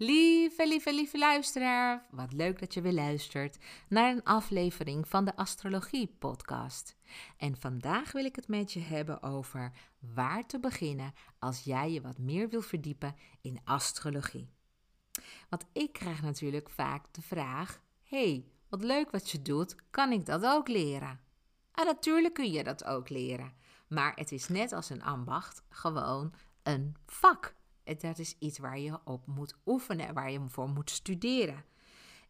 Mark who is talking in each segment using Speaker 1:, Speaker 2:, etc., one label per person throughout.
Speaker 1: lieve, lieve luisteraar. Wat leuk dat je weer luistert naar een aflevering van de Astrologie Podcast. En vandaag wil ik het met je hebben over waar te beginnen als jij je wat meer wil verdiepen in astrologie. Want ik krijg natuurlijk vaak de vraag: hey, wat leuk wat je doet, kan ik dat ook leren? En natuurlijk kun je dat ook leren. Maar het is net als een ambacht, gewoon een vak. Dat is iets waar je op moet oefenen, waar je voor moet studeren.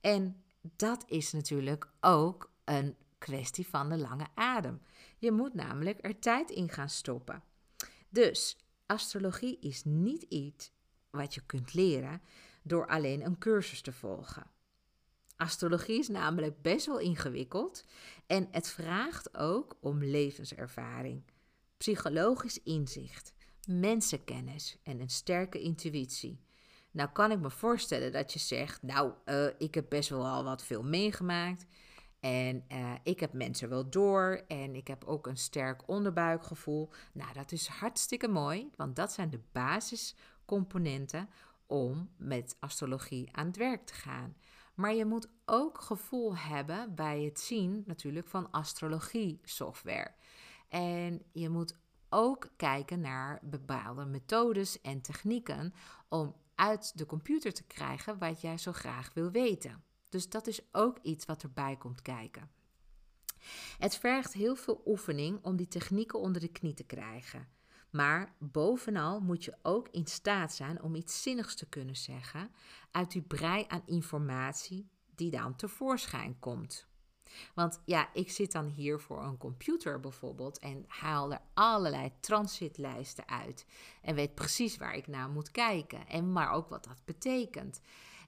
Speaker 1: En dat is natuurlijk ook een kwestie van de lange adem. Je moet namelijk er tijd in gaan stoppen. Dus astrologie is niet iets wat je kunt leren door alleen een cursus te volgen. Astrologie is namelijk best wel ingewikkeld en het vraagt ook om levenservaring, psychologisch inzicht, mensenkennis en een sterke intuïtie. Nou kan ik me voorstellen dat je zegt, nou, uh, ik heb best wel al wat veel meegemaakt. En uh, ik heb mensen wel door en ik heb ook een sterk onderbuikgevoel. Nou, dat is hartstikke mooi, want dat zijn de basiscomponenten om met astrologie aan het werk te gaan. Maar je moet ook gevoel hebben bij het zien natuurlijk van astrologie software. En je moet ook kijken naar bepaalde methodes en technieken om uit de computer te krijgen wat jij zo graag wil weten. Dus dat is ook iets wat erbij komt kijken. Het vergt heel veel oefening om die technieken onder de knie te krijgen. Maar bovenal moet je ook in staat zijn om iets zinnigs te kunnen zeggen uit die brei aan informatie die dan tevoorschijn komt. Want ja, ik zit dan hier voor een computer bijvoorbeeld en haal er allerlei transitlijsten uit. En weet precies waar ik naar moet kijken. En maar ook wat dat betekent.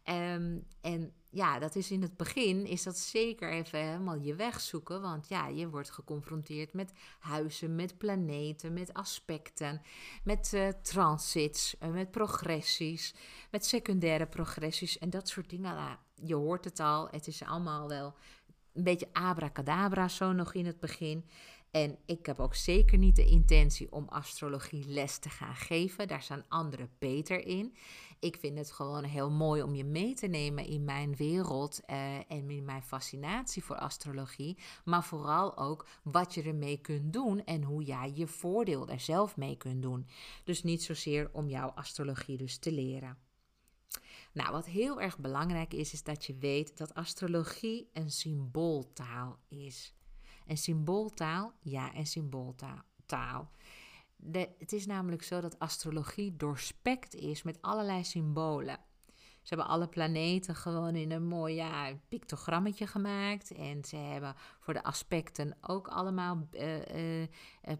Speaker 1: Um, en ja, dat is in het begin, is dat zeker even helemaal je weg zoeken. Want ja, je wordt geconfronteerd met huizen, met planeten, met aspecten, met uh, transits, uh, met progressies, met secundaire progressies en dat soort dingen. Nou, je hoort het al, het is allemaal wel een beetje abracadabra zo nog in het begin. En ik heb ook zeker niet de intentie om astrologie les te gaan geven. Daar zijn anderen beter in. Ik vind het gewoon heel mooi om je mee te nemen in mijn wereld uh, en in mijn fascinatie voor astrologie. Maar vooral ook wat je ermee kunt doen en hoe jij je voordeel er zelf mee kunt doen. Dus niet zozeer om jouw astrologie dus te leren. Nou, wat heel erg belangrijk is, is dat je weet dat astrologie een symbooltaal is. En symbooltaal, ja, en symbooltaal. Het is namelijk zo dat astrologie doorspekt is met allerlei symbolen. Ze hebben alle planeten gewoon in een mooi ja, pictogrammetje gemaakt. En ze hebben voor de aspecten ook allemaal uh, uh,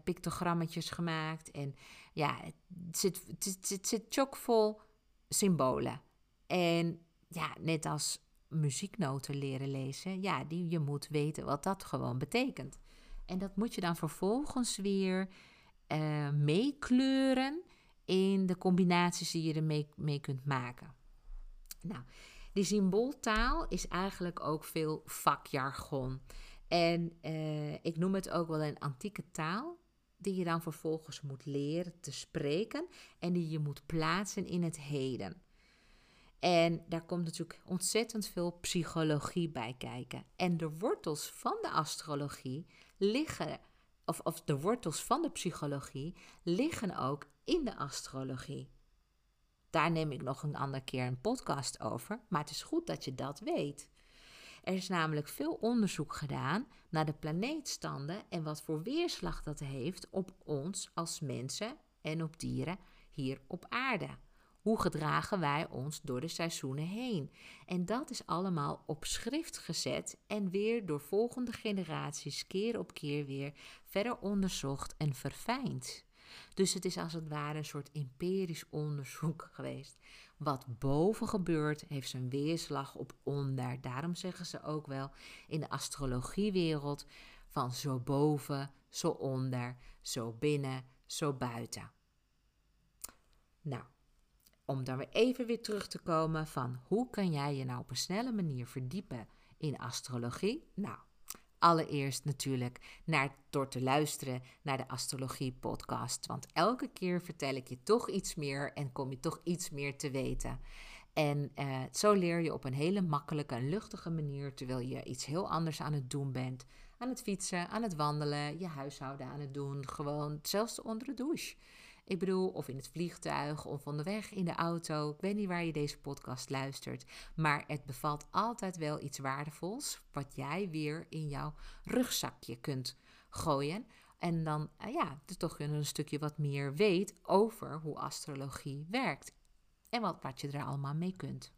Speaker 1: pictogrammetjes gemaakt. En ja, het zit, het, het zit chockvol symbolen. En ja, net als muzieknoten leren lezen, ja, die, je moet weten wat dat gewoon betekent. En dat moet je dan vervolgens weer uh, meekleuren in de combinaties die je ermee mee kunt maken. Nou, die symbooltaal is eigenlijk ook veel vakjargon. En uh, ik noem het ook wel een antieke taal, die je dan vervolgens moet leren te spreken en die je moet plaatsen in het heden. En daar komt natuurlijk ontzettend veel psychologie bij kijken. En de wortels van de astrologie liggen, of, of de wortels van de psychologie liggen ook in de astrologie. Daar neem ik nog een andere keer een podcast over, maar het is goed dat je dat weet. Er is namelijk veel onderzoek gedaan naar de planeetstanden en wat voor weerslag dat heeft op ons als mensen en op dieren hier op aarde. Hoe gedragen wij ons door de seizoenen heen? En dat is allemaal op schrift gezet en weer door volgende generaties keer op keer weer verder onderzocht en verfijnd. Dus het is als het ware een soort empirisch onderzoek geweest. Wat boven gebeurt, heeft zijn weerslag op onder. Daarom zeggen ze ook wel in de astrologiewereld van zo boven, zo onder, zo binnen, zo buiten. Nou, om dan weer even weer terug te komen van hoe kan jij je nou op een snelle manier verdiepen in astrologie? Nou, allereerst natuurlijk naar, door te luisteren naar de Astrologie Podcast. Want elke keer vertel ik je toch iets meer en kom je toch iets meer te weten. En uh, zo leer je op een hele makkelijke en luchtige manier, terwijl je iets heel anders aan het doen bent. Aan het fietsen, aan het wandelen, je huishouden aan het doen, gewoon zelfs onder de douche. Ik bedoel, of in het vliegtuig of onderweg in de auto. Ik weet niet waar je deze podcast luistert. Maar het bevat altijd wel iets waardevols. Wat jij weer in jouw rugzakje kunt gooien. En dan, uh, ja, dus toch een stukje wat meer weet over hoe astrologie werkt. En wat, wat je er allemaal mee kunt.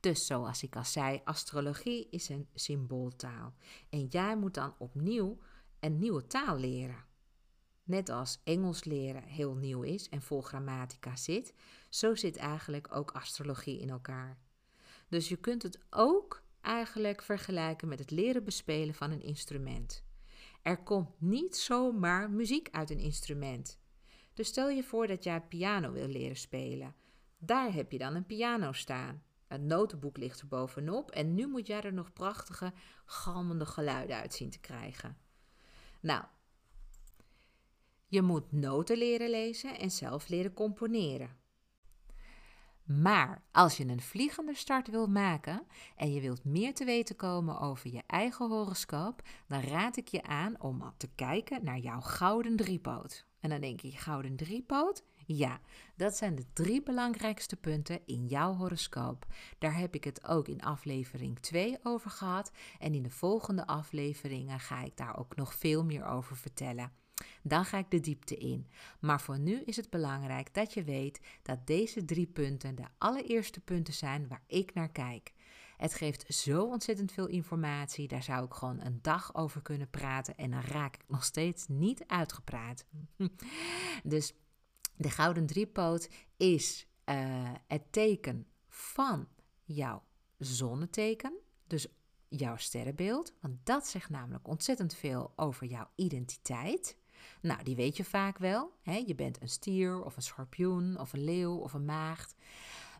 Speaker 1: Dus zoals ik al zei, astrologie is een symbooltaal. En jij moet dan opnieuw een nieuwe taal leren. Net als Engels leren heel nieuw is en vol grammatica zit, zo zit eigenlijk ook astrologie in elkaar. Dus je kunt het ook eigenlijk vergelijken met het leren bespelen van een instrument. Er komt niet zomaar muziek uit een instrument. Dus stel je voor dat jij piano wil leren spelen. Daar heb je dan een piano staan. Het notenboek ligt er bovenop en nu moet jij er nog prachtige, galmende geluiden uit zien te krijgen. Nou, je moet noten leren lezen en zelf leren componeren. Maar als je een vliegende start wilt maken en je wilt meer te weten komen over je eigen horoscoop, dan raad ik je aan om te kijken naar jouw gouden driepoot. En dan denk je, gouden driepoot? Ja, dat zijn de drie belangrijkste punten in jouw horoscoop. Daar heb ik het ook in aflevering 2 over gehad. En in de volgende afleveringen ga ik daar ook nog veel meer over vertellen. Dan ga ik de diepte in. Maar voor nu is het belangrijk dat je weet dat deze drie punten de allereerste punten zijn waar ik naar kijk. Het geeft zo ontzettend veel informatie, daar zou ik gewoon een dag over kunnen praten en dan raak ik nog steeds niet uitgepraat. dus de gouden driepoot is uh, het teken van jouw zonneteken, dus jouw sterrenbeeld, want dat zegt namelijk ontzettend veel over jouw identiteit. Nou, die weet je vaak wel. Hè? Je bent een stier of een schorpioen of een leeuw of een maagd.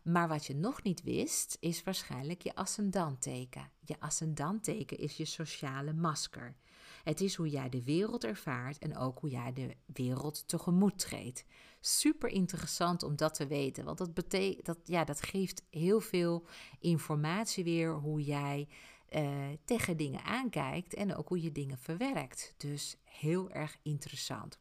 Speaker 1: Maar wat je nog niet wist, is waarschijnlijk je ascendanteken. Je ascendanteken is je sociale masker. Het is hoe jij de wereld ervaart en ook hoe jij de wereld tegemoet treedt. Super interessant om dat te weten, want dat, dat, ja, dat geeft heel veel informatie weer hoe jij uh, tegen dingen aankijkt en ook hoe je dingen verwerkt. Dus heel erg interessant.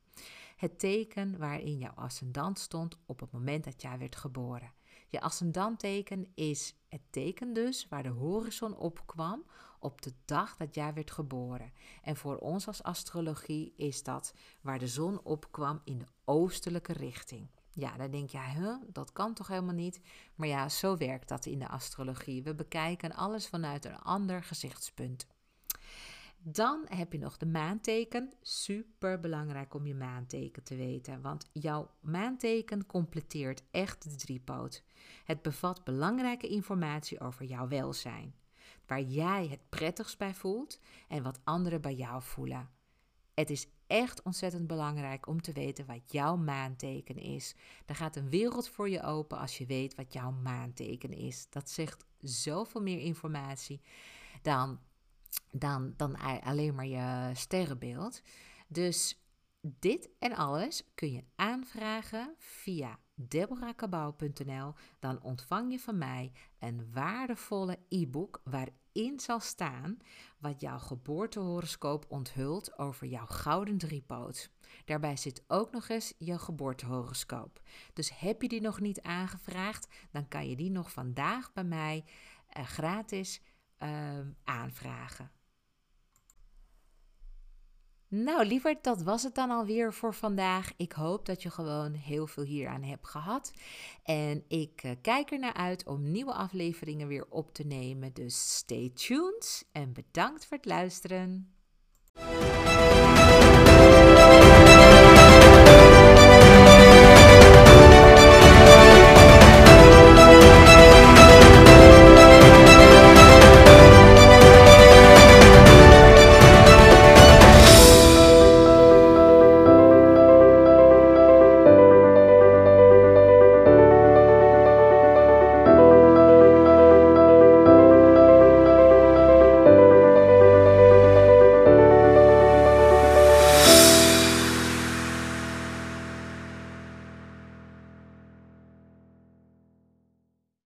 Speaker 1: Het teken waarin jouw ascendant stond op het moment dat jij werd geboren. Je ascendantteken is het teken dus waar de horizon opkwam op de dag dat jij werd geboren. En voor ons als astrologie is dat waar de zon opkwam in de oostelijke richting. Ja, dan denk je, huh, dat kan toch helemaal niet? Maar ja, zo werkt dat in de astrologie. We bekijken alles vanuit een ander gezichtspunt. Dan heb je nog de maanteken. Super belangrijk om je maanteken te weten, want jouw maanteken completeert echt de driepoot. Het bevat belangrijke informatie over jouw welzijn, waar jij het prettigst bij voelt en wat anderen bij jou voelen. Het is echt ontzettend belangrijk om te weten wat jouw maanteken is. Er gaat een wereld voor je open als je weet wat jouw maanteken is. Dat zegt zoveel meer informatie dan, dan, dan alleen maar je sterrenbeeld. Dus dit en alles kun je aanvragen via deborahkabau.nl. Dan ontvang je van mij een waardevolle e-book waarin zal staan wat jouw geboortehoroscoop onthult over jouw gouden driepoot. Daarbij zit ook nog eens je geboortehoroscoop. Dus heb je die nog niet aangevraagd, dan kan je die nog vandaag bij mij uh, gratis uh, aanvragen. Nou, lieverd, dat was het dan alweer voor vandaag. Ik hoop dat je gewoon heel veel hieraan hebt gehad. En ik uh, kijk er naar uit om nieuwe afleveringen weer op te nemen. Dus stay tuned en bedankt voor het luisteren.